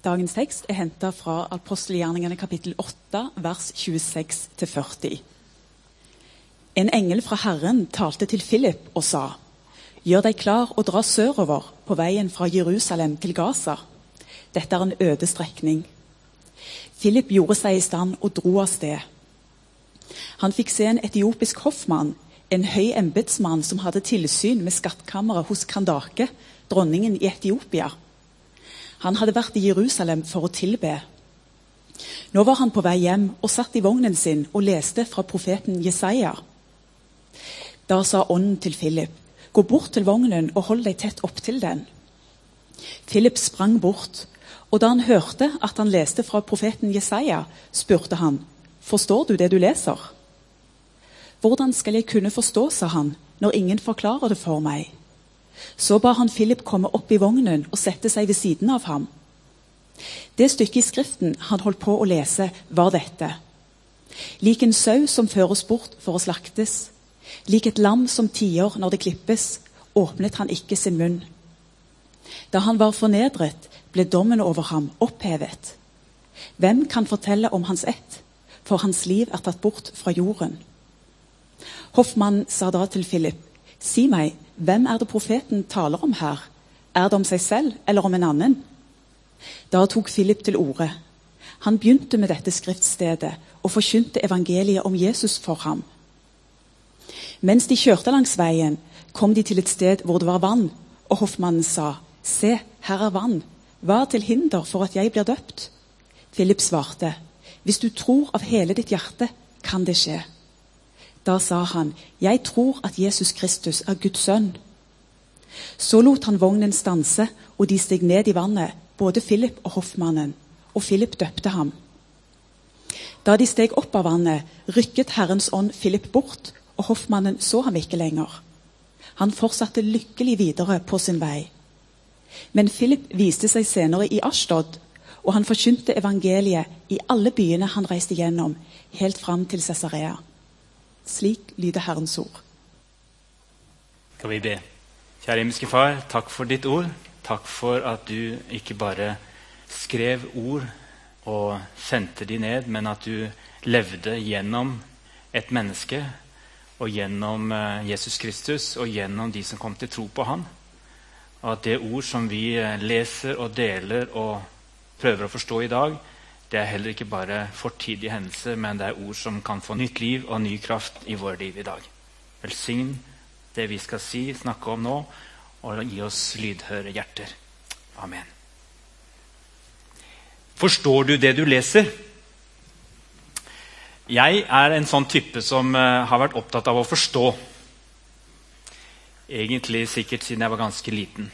Dagens tekst er henta fra apostelgjerningene kapittel 8, vers 26-40. En engel fra Herren talte til Philip og sa:" Gjør deg klar og dra sørover på veien fra Jerusalem til Gaza. Dette er en øde strekning. Philip gjorde seg i stand og dro av sted. Han fikk se en etiopisk hoffmann, en høy embetsmann som hadde tilsyn med skattkammeret hos Kandake, dronningen i Etiopia. Han hadde vært i Jerusalem for å tilbe. Nå var han på vei hjem og satt i vognen sin og leste fra profeten Jesaja. Da sa ånden til Philip, gå bort til vognen og hold deg tett opptil den. Philip sprang bort, og da han hørte at han leste fra profeten Jesaja, spurte han, forstår du det du leser? Hvordan skal jeg kunne forstå, sa han, når ingen forklarer det for meg? Så ba han Philip komme opp i vognen og sette seg ved siden av ham. Det stykket i Skriften han holdt på å lese, var dette. Lik en sau som føres bort for å slaktes, lik et lam som tier når det klippes, åpnet han ikke sin munn. Da han var fornedret, ble dommen over ham opphevet. Hvem kan fortelle om hans ett, for hans liv er tatt bort fra jorden? Hoffmann sa da til Philip, si meg, hvem er det profeten taler om her? Er det om seg selv eller om en annen? Da tok Philip til orde. Han begynte med dette skriftstedet og forkynte evangeliet om Jesus for ham. Mens de kjørte langs veien, kom de til et sted hvor det var vann, og hoffmannen sa, Se, her er vann. Hva er til hinder for at jeg blir døpt? Philip svarte, Hvis du tror av hele ditt hjerte, kan det skje. Da sa han, 'Jeg tror at Jesus Kristus er Guds sønn.' Så lot han vognen stanse, og de steg ned i vannet, både Philip og hoffmannen, og Philip døpte ham. Da de steg opp av vannet, rykket Herrens ånd Philip bort, og hoffmannen så ham ikke lenger. Han fortsatte lykkelig videre på sin vei. Men Philip viste seg senere i Ashtod, og han forkynte evangeliet i alle byene han reiste gjennom, helt fram til Cesarea. Slik lyder Herrens ord. Skal vi be. Kjære himmelske Far, takk for ditt ord. Takk for at du ikke bare skrev ord og sendte de ned, men at du levde gjennom et menneske og gjennom eh, Jesus Kristus og gjennom de som kom til tro på Han. Og at det ord som vi eh, leser og deler og prøver å forstå i dag, det er heller ikke bare fortidige hendelser, men det er ord som kan få nytt liv og ny kraft i vårt liv i dag. Velsign det vi skal si, snakke om nå, og gi oss lydhøre hjerter. Amen. Forstår du det du leser? Jeg er en sånn type som uh, har vært opptatt av å forstå. Egentlig sikkert siden jeg var ganske liten.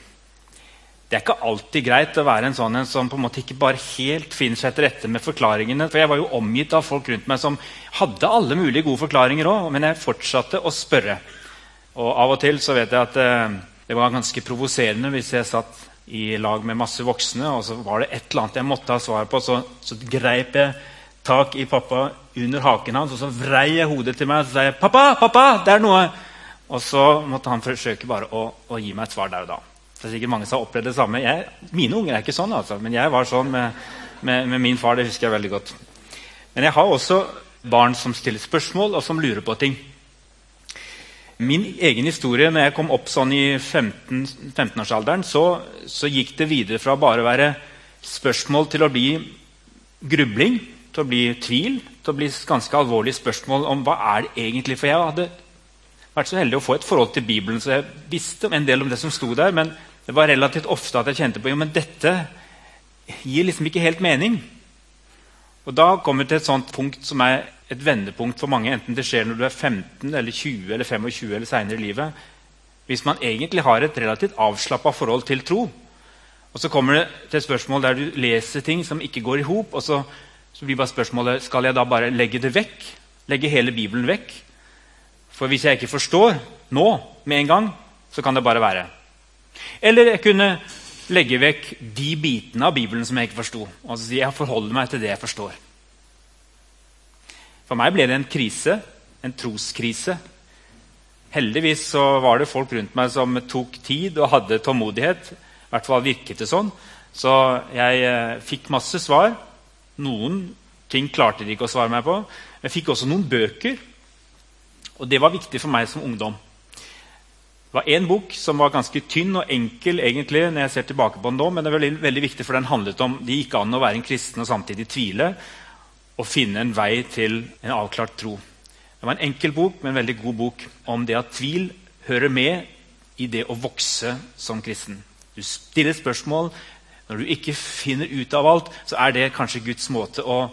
Det er ikke alltid greit å være en sånn en som på en måte ikke bare helt finner seg til rette med forklaringene. For jeg var jo omgitt av folk rundt meg som hadde alle mulige gode forklaringer òg, men jeg fortsatte å spørre. Og av og til så vet jeg at eh, det var ganske provoserende hvis jeg satt i lag med masse voksne, og så var det et eller annet jeg måtte ha svar på. Så, så greip jeg tak i pappa under haken hans, og så vrei jeg hodet til meg og så sa jeg, 'Pappa, pappa, det er noe!' Og så måtte han forsøke bare å, å gi meg et svar der og da. Det er sikkert mange som har opplevd det samme. Jeg, mine unger er ikke sånn, altså, men jeg var sånn med, med, med, min far. Det husker jeg veldig godt. Men jeg har også barn som stiller spørsmål, og som lurer på ting. Min egen historie når jeg kom opp sånn i 15-årsalderen, 15 så, så, gikk det videre fra bare å være spørsmål til å bli grubling, til å bli tvil, til å bli ganske alvorlige spørsmål om hva er det egentlig For jeg hadde vært så heldig å få et forhold til Bibelen, så jeg visste en del om det som sto der. Men det var relativt ofte at jeg kjente på jo, men dette gir liksom ikke helt mening. Og Da kommer vi til et sånt punkt som er et vendepunkt for mange. Enten det skjer når du er 15, eller 20, eller 25 eller seinere i livet. Hvis man egentlig har et relativt avslappa forhold til tro. Og Så kommer det til et spørsmål der du leser ting som ikke går i hop. Og så, så blir bare spørsmålet skal jeg da bare legge det vekk. Legge hele Bibelen vekk. For hvis jeg ikke forstår nå med en gang, så kan det bare være. Eller jeg kunne legge vekk de bitene av Bibelen som jeg ikke forsto. Og si jeg forholder meg til det jeg forstår. For meg ble det en krise, en troskrise. Heldigvis så var det folk rundt meg som tok tid og hadde tålmodighet. I hvert fall virket det sånn. Så jeg eh, fikk masse svar. Noen ting klarte de ikke å svare meg på. Jeg fikk også noen bøker, og det var viktig for meg som ungdom. Det var én bok som var ganske tynn og enkel, egentlig, når jeg ser tilbake på den nå, men det var veldig, veldig viktig, for den handlet om det gikk an å være en kristen og samtidig tvile og finne en vei til en avklart tro. Det var en enkel bok, men en veldig god bok om det at tvil hører med i det å vokse som kristen. Du stiller spørsmål. Når du ikke finner ut av alt, så er det kanskje Guds måte å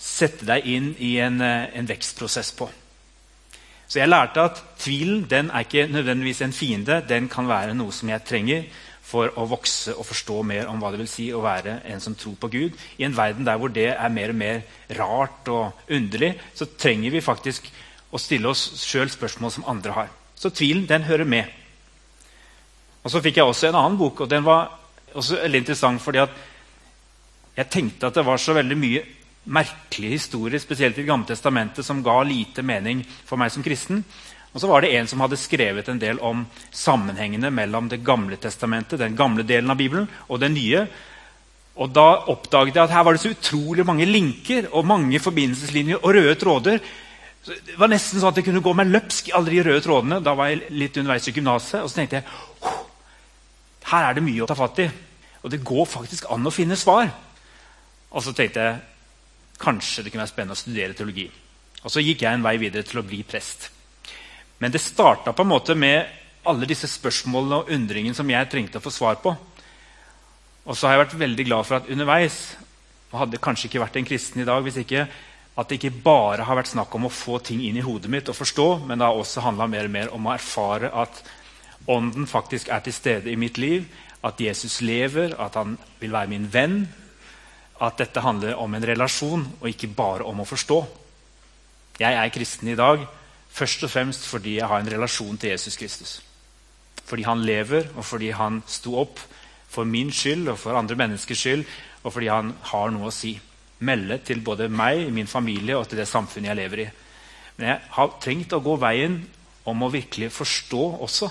sette deg inn i en, eh, en vekstprosess på. Så jeg lærte at tvilen den er ikke nødvendigvis en fiende. Den kan være noe som jeg trenger for å vokse og forstå mer om hva det vil si å være en som tror på Gud. I en verden der hvor det er mer og mer rart og underlig, så trenger vi faktisk å stille oss sjøl spørsmål som andre har. Så tvilen, den hører med. Og Så fikk jeg også en annen bok, og den var også veldig interessant fordi at jeg tenkte at det var så veldig mye merkelige historier, spesielt i Det gamle testamentet, som ga lite mening for meg som kristen. Og så var det en som hadde skrevet en del om sammenhengene mellom Det gamle testamentet, den gamle delen av Bibelen, og den nye. Og Da oppdaget jeg at her var det så utrolig mange linker og mange forbindelseslinjer og røde tråder. Så det var nesten sånn at jeg kunne gå meg løpsk i alle de røde trådene. Da var jeg litt underveis i gymnaset, og så tenkte jeg her er det mye å ta fatt i. Og det går faktisk an å finne svar. Og så tenkte jeg Kanskje det kunne være spennende å studere teologi. Og så gikk jeg en vei videre til å bli prest. Men det starta på en måte med alle disse spørsmålene og undringene som jeg trengte å få svar på. Og så har jeg vært veldig glad for at underveis og hadde kanskje ikke vært en kristen i dag hvis ikke at det ikke bare har vært snakk om å få ting inn i hodet mitt og forstå, men det har også handla mer og mer om å erfare at Ånden faktisk er til stede i mitt liv, at Jesus lever, at han vil være min venn, at dette handler om en relasjon og ikke bare om å forstå. Jeg er kristen i dag først og fremst fordi jeg har en relasjon til Jesus Kristus. Fordi han lever, og fordi han sto opp for min skyld og for andre menneskers skyld, og fordi han har noe å si. Melde til både meg, min familie og til det samfunnet jeg lever i. Men jeg har trengt å gå veien om å virkelig forstå også.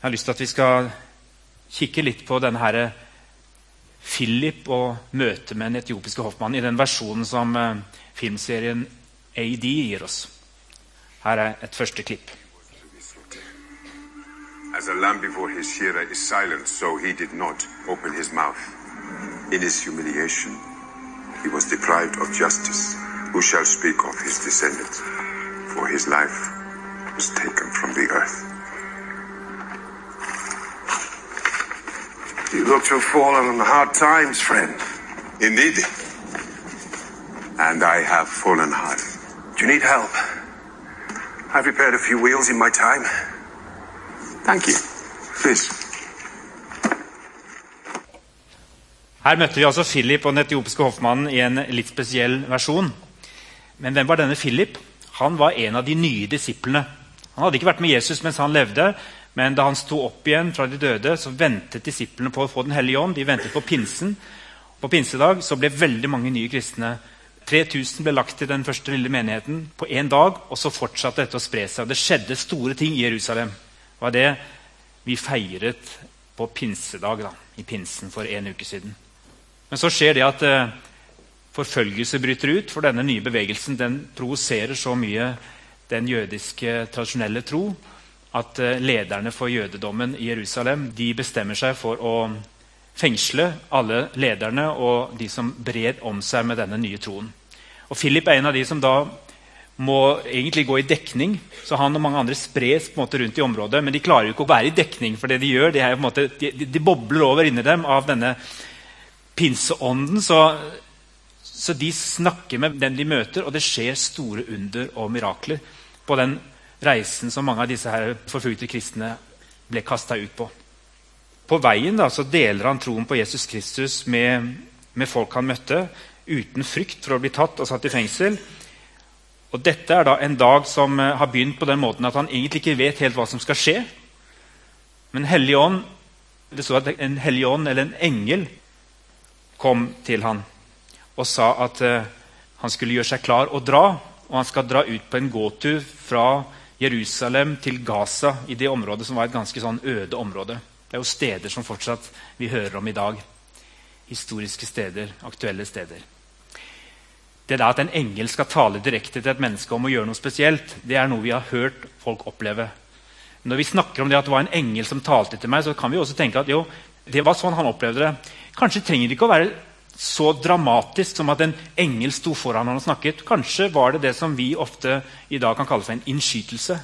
Jeg har lyst til at vi skal kikke litt på denne her Philip og møtet med den etiopiske hoffmannen i den versjonen som uh, filmserien AD gir oss. Her er et første klipp. As a lamb before his shearer is silent, so he did not open his mouth. In his humiliation, he was deprived of justice. Who shall speak of his descendants? For his life was taken from the earth. You look to have fallen on hard times, friend. Indeed. And I have fallen hard. Do you need help? I've repaired a few wheels in my time. Thank you. Please. Her møtte vi altså Philip og den etiopiske hoffmannen i en litt spesiell versjon. Men hvem var denne Philip? Han var en av de nye disiplene. Han hadde ikke vært med Jesus mens han levde, men da han sto opp igjen fra de døde, så ventet disiplene på å få Den hellige ånd. De ventet på pinsen. På pinsedag så ble veldig mange nye kristne. 3000 ble lagt til den første lille menigheten på én dag. Og så fortsatte dette å spre seg. Det skjedde store ting i Jerusalem. Det var det vi feiret på pinsedag da, i pinsen for en uke siden. Men så skjer det at eh, forfølgelse bryter ut, for denne nye bevegelsen den provoserer så mye den jødiske tradisjonelle tro at eh, lederne for jødedommen i Jerusalem bestemmer seg for å fengsle alle lederne og de som bred om seg med denne nye troen. Og Philip er en av de som da må egentlig gå i dekning. Så han og mange andre spres på en måte rundt i området, men de klarer jo ikke å være i dekning. For det de gjør, de, måte, de, de bobler over inni dem av denne pinseånden. Så, så, de snakker med dem de møter, og det skjer store under og mirakler på den reisen som mange av disse her forfulgte kristne ble kasta ut på. På veien da, så deler han troen på Jesus Kristus med, med, folk han møtte, uten frykt for å bli tatt og satt i fengsel. Og Dette er da en dag som uh, har begynt på den måten at han egentlig ikke vet helt hva som skal skje. Men Hellig Ånd, det står at en hellig ånd, eller en engel, kom til han og sa at uh, han skulle gjøre seg klar og dra. Og han skal dra ut på en gåtur fra Jerusalem til Gaza, i det området som var et ganske sånn øde område. Det er jo steder som fortsatt vi hører om i dag. Historiske steder, aktuelle steder. Det der at en engel skal tale direkte til et menneske om å gjøre noe spesielt, det er noe vi har hørt folk oppleve. Når vi snakker om det at det var en engel som talte til meg, så kan vi også tenke at jo, det var sånn han opplevde det. Kanskje trenger det ikke å være så dramatisk som at en engel sto foran han og snakket. Kanskje var det det som vi ofte i dag kan kalle for en innskytelse.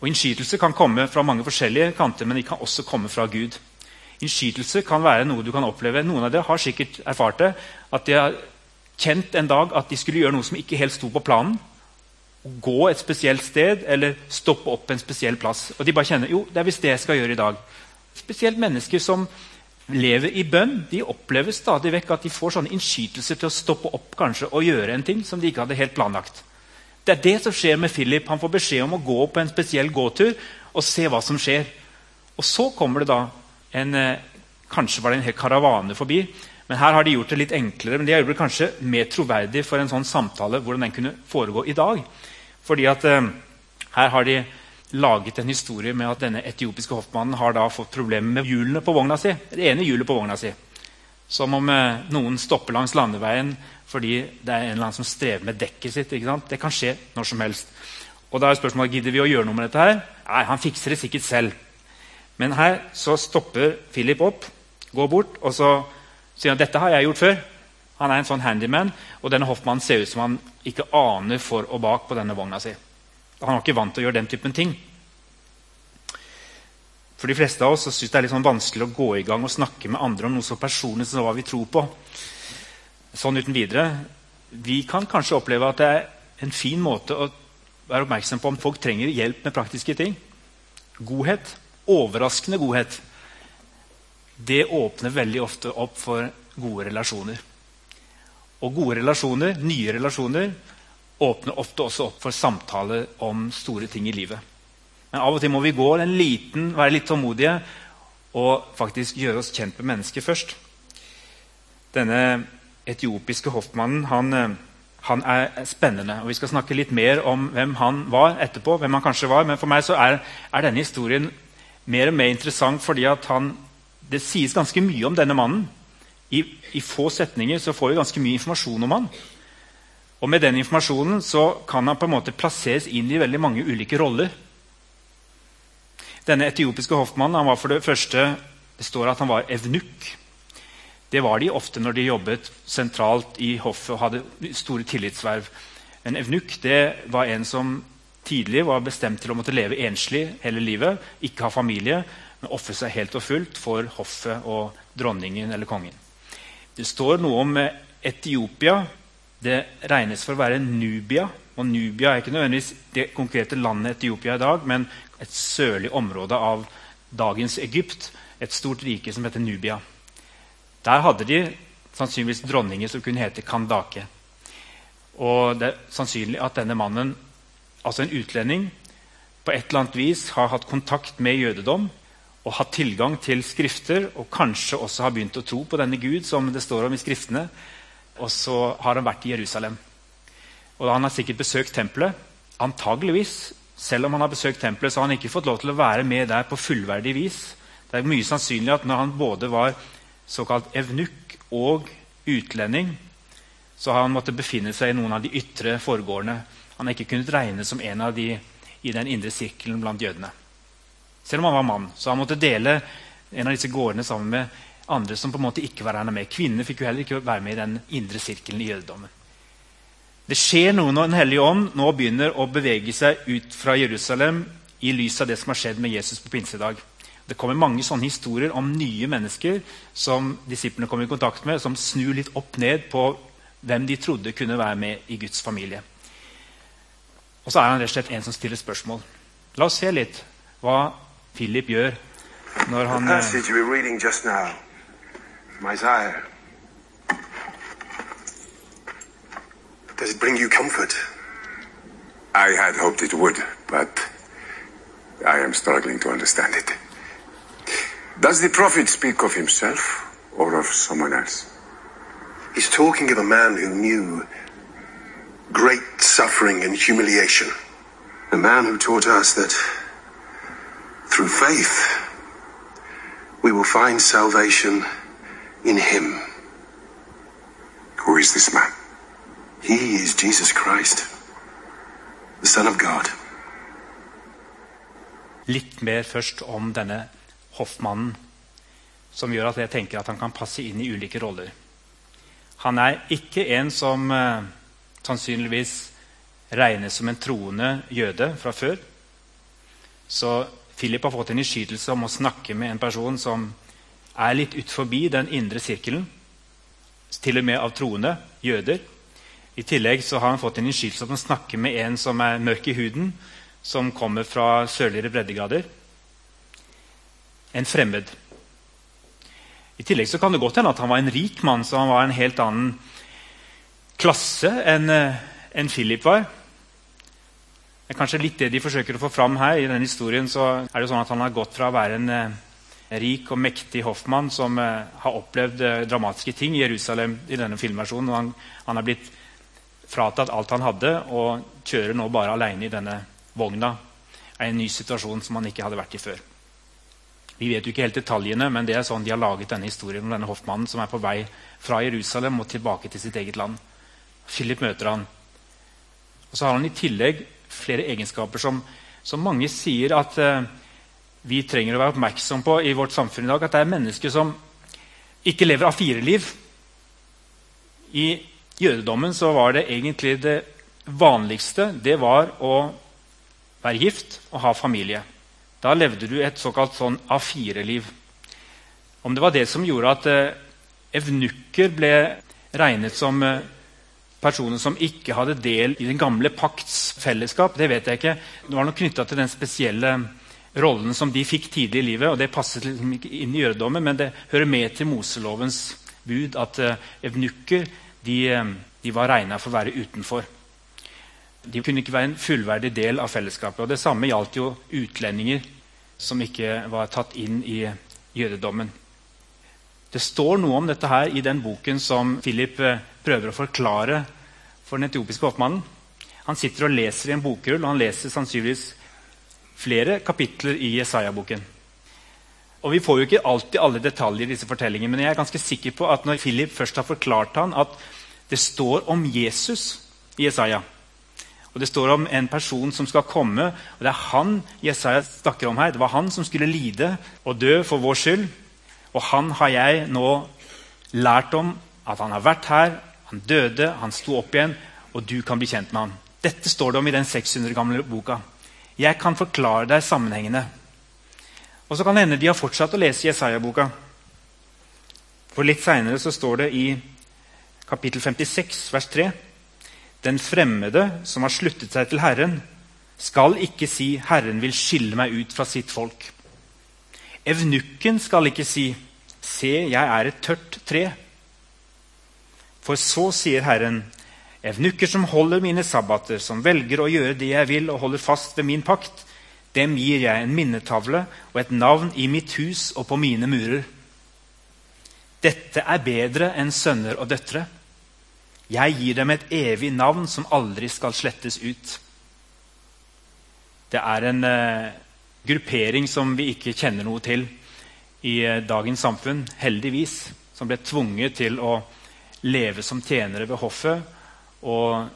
Og Innskytelse kan komme fra mange forskjellige kanter, men de kan også komme fra Gud. Innskytelse kan være noe du kan oppleve. Noen av dere har sikkert erfart det. At de har kjent en dag at de skulle gjøre noe som ikke helt sto på planen. Gå et spesielt sted eller stoppe opp en spesiell plass. Og de bare kjenner jo, det er visst det jeg skal gjøre i dag. Spesielt mennesker som lever i bønn, de opplever stadig vekk at de får sånne innskytelser til å stoppe opp kanskje og gjøre en ting som de ikke hadde helt planlagt. Det er det som skjer med Philip. Han får beskjed om å gå på en spesiell gåtur og se hva som skjer. Og så kommer det da en eh, Kanskje var det en hel karavane forbi. Men her har de gjort det litt enklere. Men de har gjort det kanskje mer troverdig for en sånn samtale hvordan den kunne foregå i dag. Fordi at eh, her har de laget en historie med at denne etiopiske hoffmannen har da fått problemer med hjulene på vogna si. Det ene hjulet på vogna si. Som om eh, noen stopper langs landeveien fordi det er en eller annen som strever med dekket sitt. Det kan skje når som helst. Og da er spørsmålet, Gidder vi å gjøre noe med dette? her? Nei, Han fikser det sikkert selv. Men her så stopper Philip opp, går bort, og så sier han dette har jeg gjort før. Han er en sånn handyman, og denne hoffmannen ser ut som han ikke aner for og bak på denne vogna si. Han var ikke vant til å gjøre den typen ting. For de fleste av oss syns det er litt sånn vanskelig å gå i gang og snakke med andre om noe så personlig som hva vi tror på sånn uten videre. Vi kan kanskje oppleve at det er en fin måte å være oppmerksom på om folk trenger hjelp med praktiske ting. Godhet, overraskende godhet, det åpner veldig ofte opp for gode relasjoner. Og gode relasjoner, nye relasjoner, åpner ofte også opp for samtaler om store ting i livet. Men av og til må vi gå en liten, være litt tålmodige og faktisk gjøre oss kjent med mennesket først. Denne etiopiske hoffmannen han, eh, han, er spennende. og Vi skal snakke litt mer om hvem han var etterpå. hvem han kanskje var, Men for meg er, er denne historien mer og mer interessant fordi han, det sies ganske mye om denne mannen. I, I, få setninger så får vi ganske mye informasjon om han. Og med den informasjonen så kan han på en måte plasseres inn i veldig mange ulike roller. Denne etiopiske hoffmannen han var for det første det står at han var evnukk. Det var de ofte når de jobbet sentralt i hoffet og hadde store tillitsverv. En evnukk var en som tidlig var bestemt til å måtte leve enslig hele livet, ikke ha familie, men ofre seg helt og fullt for hoffet og dronningen eller kongen. Det står noe om Etiopia. Det regnes for å være Nubia. Og Nubia er ikke nødvendigvis det konkrete landet Etiopia i dag, men et sørlig område av dagens Egypt. Et stort rike som heter Nubia. Der hadde de sannsynligvis dronninger som kunne hete Kandake. Og det er sannsynlig at denne mannen, altså en utlending, på et eller annet vis har hatt kontakt med jødedom og hatt tilgang til skrifter og kanskje også har begynt å tro på denne Gud, som det står om i skriftene. Og så har han vært i Jerusalem. Og Han har sikkert besøkt tempelet. Antageligvis, selv om han har besøkt tempelet, så har han ikke fått lov til å være med der på fullverdig vis. Det er mye sannsynlig at når han både var såkalt evnukk og utlending, så har han måttet befinne seg i noen av de ytre forgårdene. Han har ikke kunnet regnes som en av de i den indre sirkelen blant jødene. Selv om han var mann, så han måtte dele en av disse gårdene sammen med andre som på en måte ikke var regna med. Kvinner fikk jo heller ikke være med i den indre sirkelen i jødedommen. Det skjer noe når Den hellige ånd nå begynner å bevege seg ut fra Jerusalem i lys av det som har skjedd med Jesus på pinsedag. Det kommer mange sånne historier om nye mennesker som disiplene kommer i kontakt med, som snur litt opp ned på hvem de trodde kunne være med i Guds familie. Og så er han rett og slett en som stiller spørsmål. La oss se litt hva Philip gjør når han from Isaiah. Does it bring you comfort? I had hoped it would, but I am struggling to understand it. Does the prophet speak of himself or of someone else? He's talking of a man who knew great suffering and humiliation. A man who taught us that through faith we will find salvation in him. Who is this man? He is Jesus Christ, the Son of God. Litt mer først om denne hoffmannen, som gjør at jeg tenker at han kan passe inn i ulike roller. Han er ikke en som eh, sannsynligvis regnes som en troende jøde fra før. Så Philip har fått en innskytelse om å snakke med en person som er litt ut forbi den indre sirkelen, til og med av troende jøder. I tillegg så har han fått en innskytelse at han snakker med en som er mørk i huden, som kommer fra sørligere breddegrader. En fremmed. I tillegg så kan det godt hende at han var en rik mann, så han var en helt annen klasse enn en Philip var. Det er kanskje litt det de forsøker å få fram her. I denne historien så er det sånn at Han har gått fra å være en eh, rik og mektig hoffmann som eh, har opplevd eh, dramatiske ting i Jerusalem i denne filmversjonen. han, han har blitt fratatt alt han hadde, og kjører nå bare alene i denne vogna. Er en ny situasjon som han ikke hadde vært i før. Vi vet jo ikke helt detaljene, men det er sånn de har laget denne historien om denne hoffmannen som er på vei fra Jerusalem og tilbake til sitt eget land. Philip møter han. Og så har han i tillegg flere egenskaper som, som mange sier at eh, vi trenger å være oppmerksom på i vårt samfunn i dag. At det er mennesker som ikke lever av fire liv. I jødedommen så var det egentlig det vanligste det var å være gift og ha familie. Da levde du et såkalt sånn A4-liv. Om det var det som gjorde at eh, evnukker ble regnet som eh, personer som ikke hadde del i den gamle pakts fellesskap, det vet jeg ikke. Det var nok knytta til den spesielle rollen som de fikk tidlig i livet. og Det passet liksom ikke inn i jødedommen, men det hører med til Moselovens bud at uh, evnukker de, eh, de var regna for å være utenfor. De kunne ikke være en fullverdig del av fellesskapet. og Det samme gjaldt jo utlendinger som ikke var tatt inn i jødedommen. Det står noe om dette her i den boken som Philip eh, prøver å forklare for den etiopiske hoffmannen. Han sitter og leser i en bokrull, og han leser sannsynligvis flere kapitler i Jesaja-boken. Og Vi får jo ikke alltid alle detaljer i disse fortellingene, men jeg er ganske sikker på at når Philip først har forklart han at det står om Jesus i Jesaja, og det står om en person som skal komme, og det er han Jesaja snakker om her. Det var han som skulle lide og dø for vår skyld. Og han har jeg nå lært om at han har vært her, han døde, han sto opp igjen, og du kan bli kjent med ham. Dette står det om i den 600 gamle boka. Jeg kan forklare deg sammenhengene. Og så kan det hende de har fortsatt å lese Jesaja-boka. For litt seinere står det i kapittel 56, vers 3.: Den fremmede som har sluttet seg til Herren, skal ikke si 'Herren vil skille meg ut fra sitt folk'. Evnukken skal ikke si 'Se, jeg er et tørt tre'. For så sier Herren, evnukker som holder mine sabbater, som velger å gjøre det jeg vil og holder fast ved min pakt, dem gir jeg en minnetavle og et navn i mitt hus og på mine murer. Dette er bedre enn sønner og døtre. Jeg gir dem et evig navn som aldri skal slettes ut. Det er en eh, gruppering som vi ikke kjenner noe til i eh, dagens samfunn, heldigvis, som ble tvunget til å leve som tjenere ved hoffet og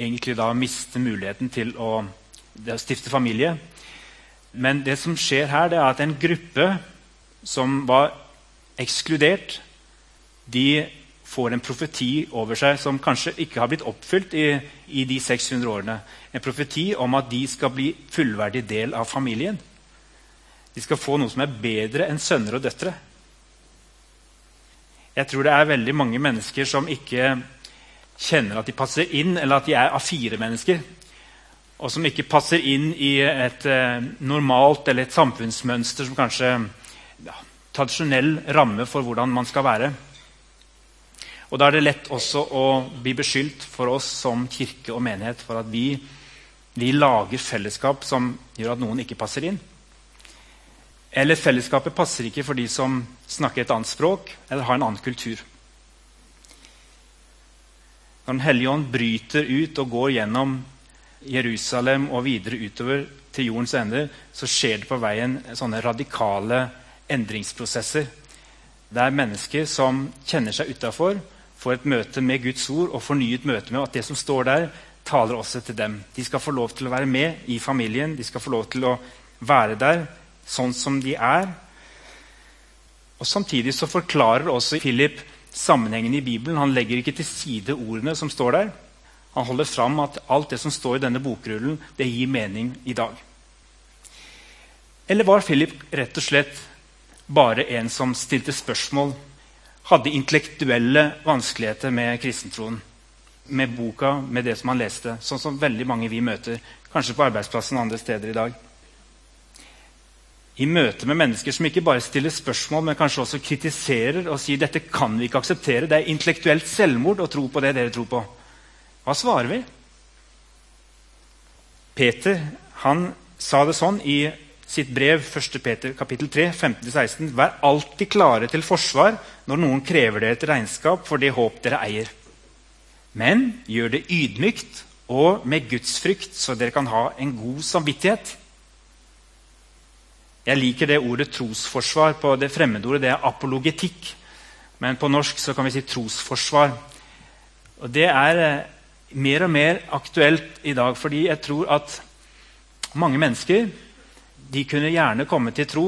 egentlig da miste muligheten til å stifte familie. Men det som skjer her, det er at en gruppe som var ekskludert, de får en profeti over seg som kanskje ikke har blitt oppfylt i, i de 600 årene. En profeti om at de skal bli fullverdig del av familien. De skal få noe som er bedre enn sønner og døtre. Jeg tror det er veldig mange mennesker som ikke kjenner at de passer inn, eller at de er A4-mennesker. Og som ikke passer inn i et eh, normalt eller et samfunnsmønster som kanskje ja, tradisjonell ramme for hvordan man skal være. Og Da er det lett også å bli beskyldt for oss som kirke og menighet for at vi, vi lager fellesskap som gjør at noen ikke passer inn. Eller fellesskapet passer ikke for de som snakker et annet språk eller har en annen kultur. Når Den hellige ånd bryter ut og går gjennom Jerusalem og videre utover til jordens ende, så skjer det på veien sånne radikale endringsprosesser. Der mennesker som kjenner seg utafor, får et møte med Guds ord og fornyet møte med at det som står der, taler også til dem. De skal få lov til å være med i familien, de skal få lov til å være der sånn som de er. Og Samtidig så forklarer også Philip sammenhengen i Bibelen. Han legger ikke til side ordene som står der. Han holder fram at alt det som står i denne bokrullen, det gir mening i dag. Eller var Philip rett og slett bare en som stilte spørsmål, hadde intellektuelle vanskeligheter med kristentroen? Med boka, med det som han leste, sånn som veldig mange vi møter, kanskje på arbeidsplassen og andre steder i dag. I møte med mennesker som ikke bare stiller spørsmål, men kanskje også kritiserer og sier dette kan vi ikke akseptere, det er intellektuelt selvmord å tro på det dere tror på. Hva svarer vi? Peter han sa det sånn i sitt brev 1. Peter kapittel 3, 15-16.: Vær alltid klare til forsvar når noen krever dere et regnskap for det håp dere eier. Men gjør det ydmykt og med gudsfrykt, så dere kan ha en god samvittighet. Jeg liker det ordet trosforsvar. På det fremmedordet det er apologetikk. Men på norsk så kan vi si trosforsvar. Og Det er eh, mer og mer aktuelt i dag, fordi jeg tror at mange mennesker de kunne gjerne komme til tro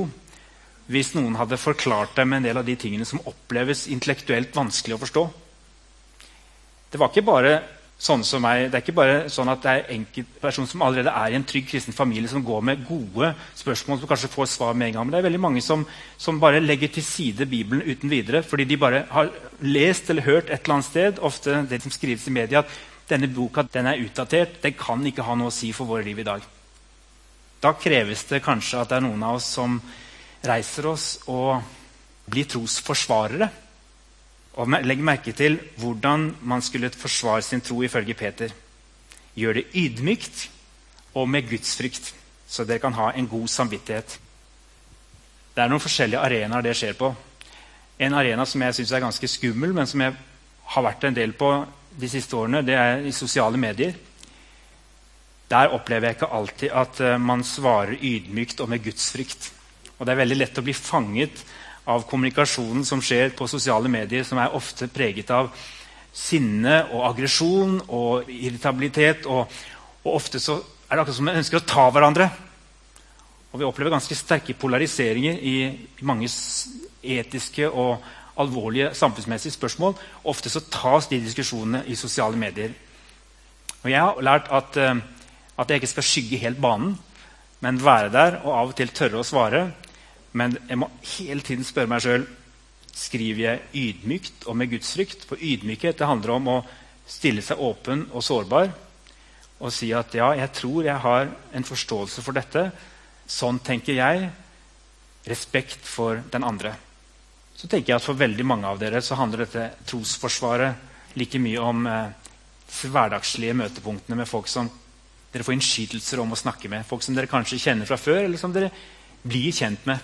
hvis noen hadde forklart dem en del av de tingene som oppleves intellektuelt vanskelig å forstå. Det var ikke bare sånne som meg. Det er ikke bare sånn at det er enkeltpersoner som allerede er i en trygg kristen familie, som går med gode spørsmål som kanskje får svar med en gang. Men det er veldig mange som, som, bare legger til side Bibelen uten videre fordi de bare har lest eller hørt et eller annet sted, ofte det som skrives i media, at denne boka den er utdatert. Den kan ikke ha noe å si for våre liv i dag. Da kreves det kanskje at det er noen av oss som reiser oss og blir trosforsvarere og legg merke til hvordan man skulle forsvare sin tro ifølge Peter. Gjør det ydmykt og med gudsfrykt, så dere kan ha en god samvittighet. Det er noen forskjellige arenaer det skjer på. En arena som jeg syns er ganske skummel, men som jeg har vært en del på de siste årene, det er i sosiale medier. Der opplever jeg ikke alltid at eh, man svarer ydmykt og med gudsfrykt. Og det er veldig lett å bli fanget av kommunikasjonen som skjer på sosiale medier, som er ofte preget av sinne og aggresjon og irritabilitet. Og, og, ofte så er det akkurat som man ønsker å ta hverandre. Og vi opplever ganske sterke polariseringer i, i mange etiske og alvorlige samfunnsmessige spørsmål. Ofte så tas de diskusjonene i sosiale medier. Og jeg har lært at, uh, at jeg ikke skal skygge helt banen, men være der og av og til tørre å svare. Men jeg må hele tiden spørre meg sjøl skriver jeg ydmykt og med gudsfrykt. For ydmykhet det handler om å stille seg åpen og sårbar og si at ja, jeg tror jeg har en forståelse for dette. Sånn tenker jeg. Respekt for den andre. Så tenker jeg at For veldig mange av dere så handler dette trosforsvaret like mye om eh, hverdagslige møtepunktene med folk som dere får innskytelser om å snakke med. Folk som dere kanskje kjenner fra før, eller som dere blir kjent med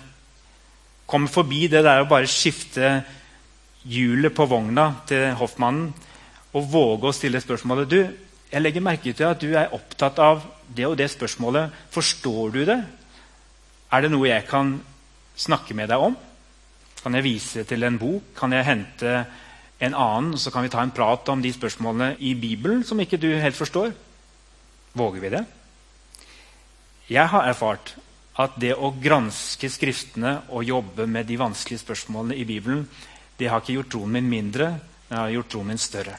komme forbi det der å bare skifte hjulet på vogna til hoffmannen og våge å stille spørsmålet du, jeg legger merke til at du er opptatt av det og det spørsmålet. Forstår du det? Er det noe jeg kan snakke med deg om? Kan jeg vise til en bok? Kan jeg hente en annen, så kan vi ta en prat om de spørsmålene i Bibelen som ikke du helt forstår? Våger vi det? Jeg har erfart at det å granske Skriftene og jobbe med de vanskelige spørsmålene i Bibelen, det har ikke gjort troen min mindre, men det har gjort troen min større.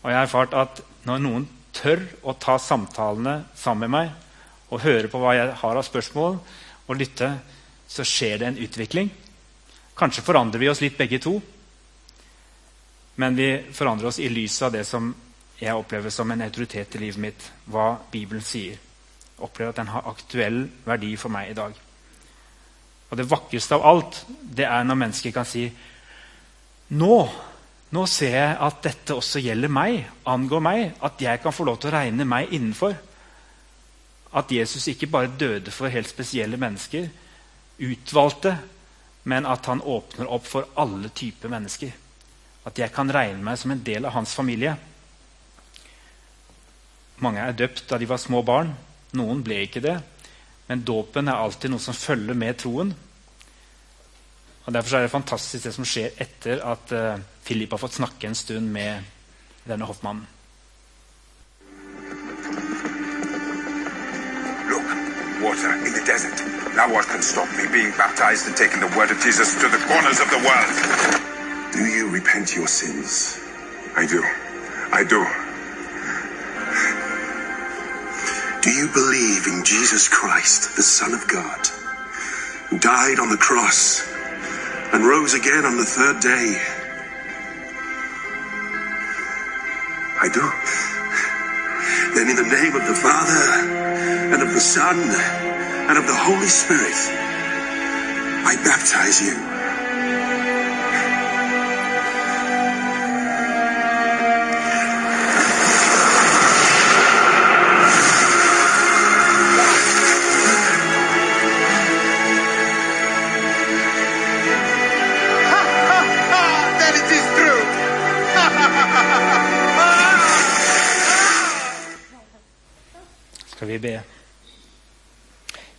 Og jeg har erfart at når noen tør å ta samtalene sammen med meg og høre på hva jeg har av spørsmål, og lytte, så skjer det en utvikling. Kanskje forandrer vi oss litt begge to, men vi forandrer oss i lys av det som jeg opplever som en autoritet i livet mitt, hva Bibelen sier opplever at den har aktuell verdi for meg i dag. Og Det vakreste av alt det er når mennesker kan si nå, nå ser jeg at dette også gjelder meg, angår meg. At jeg kan få lov til å regne meg innenfor. At Jesus ikke bare døde for helt spesielle mennesker, utvalgte, men at han åpner opp for alle typer mennesker. At jeg kan regne meg som en del av hans familie. Mange er døpt da de var små barn. Noen ble ikke det. Men dåpen er alltid noe som følger med troen. Og Derfor er det fantastisk det som skjer etter at uh, Philip har fått snakke en stund med denne hoffmannen. Look, water in the desert. Now what can stop me being baptized and taking the word of Jesus to the corners of the world? Do you repent your sins? I do. I do. Do you believe in Jesus Christ, the Son of God, who died on the cross and rose again on the third day? I do. Then, in the name of the Father, and of the Son, and of the Holy Spirit, I baptize you. Skal vi be?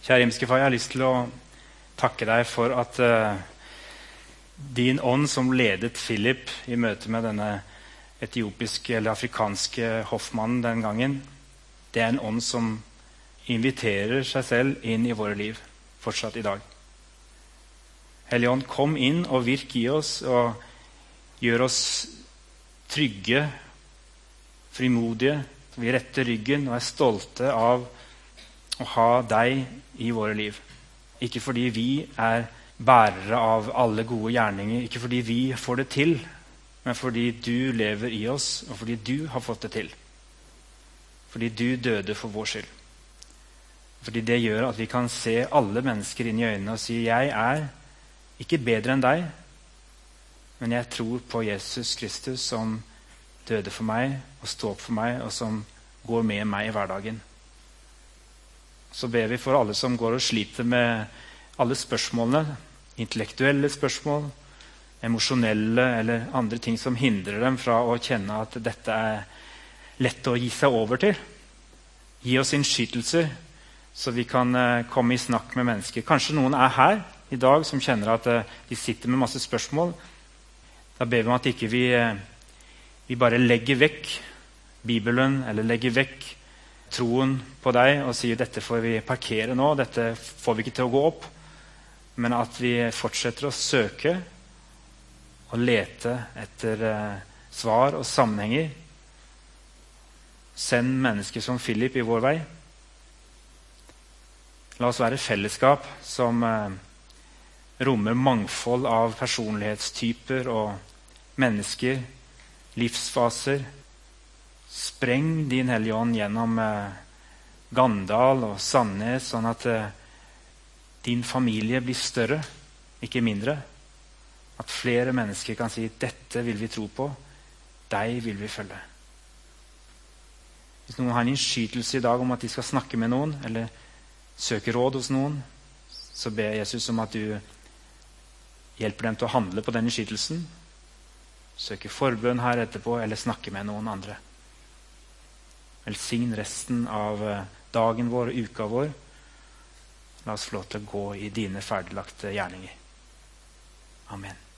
Kjære himmelske Far, jeg har lyst til å takke deg for at uh, din ånd som ledet Philip i møte med denne etiopiske eller afrikanske hoffmannen den gangen, det er en ånd som inviterer seg selv inn i våre liv fortsatt i dag. Hellige Ånd, kom inn og virk i oss og gjør oss trygge, frimodige. Vi retter ryggen og er stolte av å ha deg i våre liv. Ikke fordi vi er bærere av alle gode gjerninger, ikke fordi vi får det til, men fordi du lever i oss, og fordi du har fått det til. Fordi du døde for vår skyld. Fordi det gjør at vi kan se alle mennesker inn i øynene og si 'Jeg er ikke bedre enn deg, men jeg tror på Jesus Kristus som døde for meg og sto opp for meg, og som går med meg i hverdagen. Så ber vi for alle som går og sliter med alle spørsmålene. Intellektuelle spørsmål, emosjonelle eller andre ting som hindrer dem fra å kjenne at dette er lett å gi seg over til. Gi oss innskytelser, så vi kan eh, komme i snakk med mennesker. Kanskje noen er her i dag som kjenner at eh, de sitter med masse spørsmål. Da ber vi om at ikke vi, eh, vi bare legger vekk Bibelen eller legger vekk troen på deg og sier dette får vi parkere nå, dette får vi ikke til å gå opp. Men at vi fortsetter å søke og lete etter eh, svar og sammenhenger. Send mennesker som Philip i vår vei. La oss være fellesskap som eh, rommer mangfold av personlighetstyper og mennesker, livsfaser. Spreng Din Hellige Ånd gjennom eh, Gandal og Sandnes, sånn at eh, din familie blir større, ikke mindre. At flere mennesker kan si 'Dette vil vi tro på. Deg vil vi følge'. Hvis noen har en innskytelse i dag om at de skal snakke med noen, eller søke råd hos noen, så ber Jesus om at du hjelper dem til å handle på den innskytelsen. Søke forbønn her etterpå, eller snakke med noen andre. Velsign resten av eh, dagen vår og uka vår. La oss få lov til å gå i dine ferdiglagte gjerninger. Amen.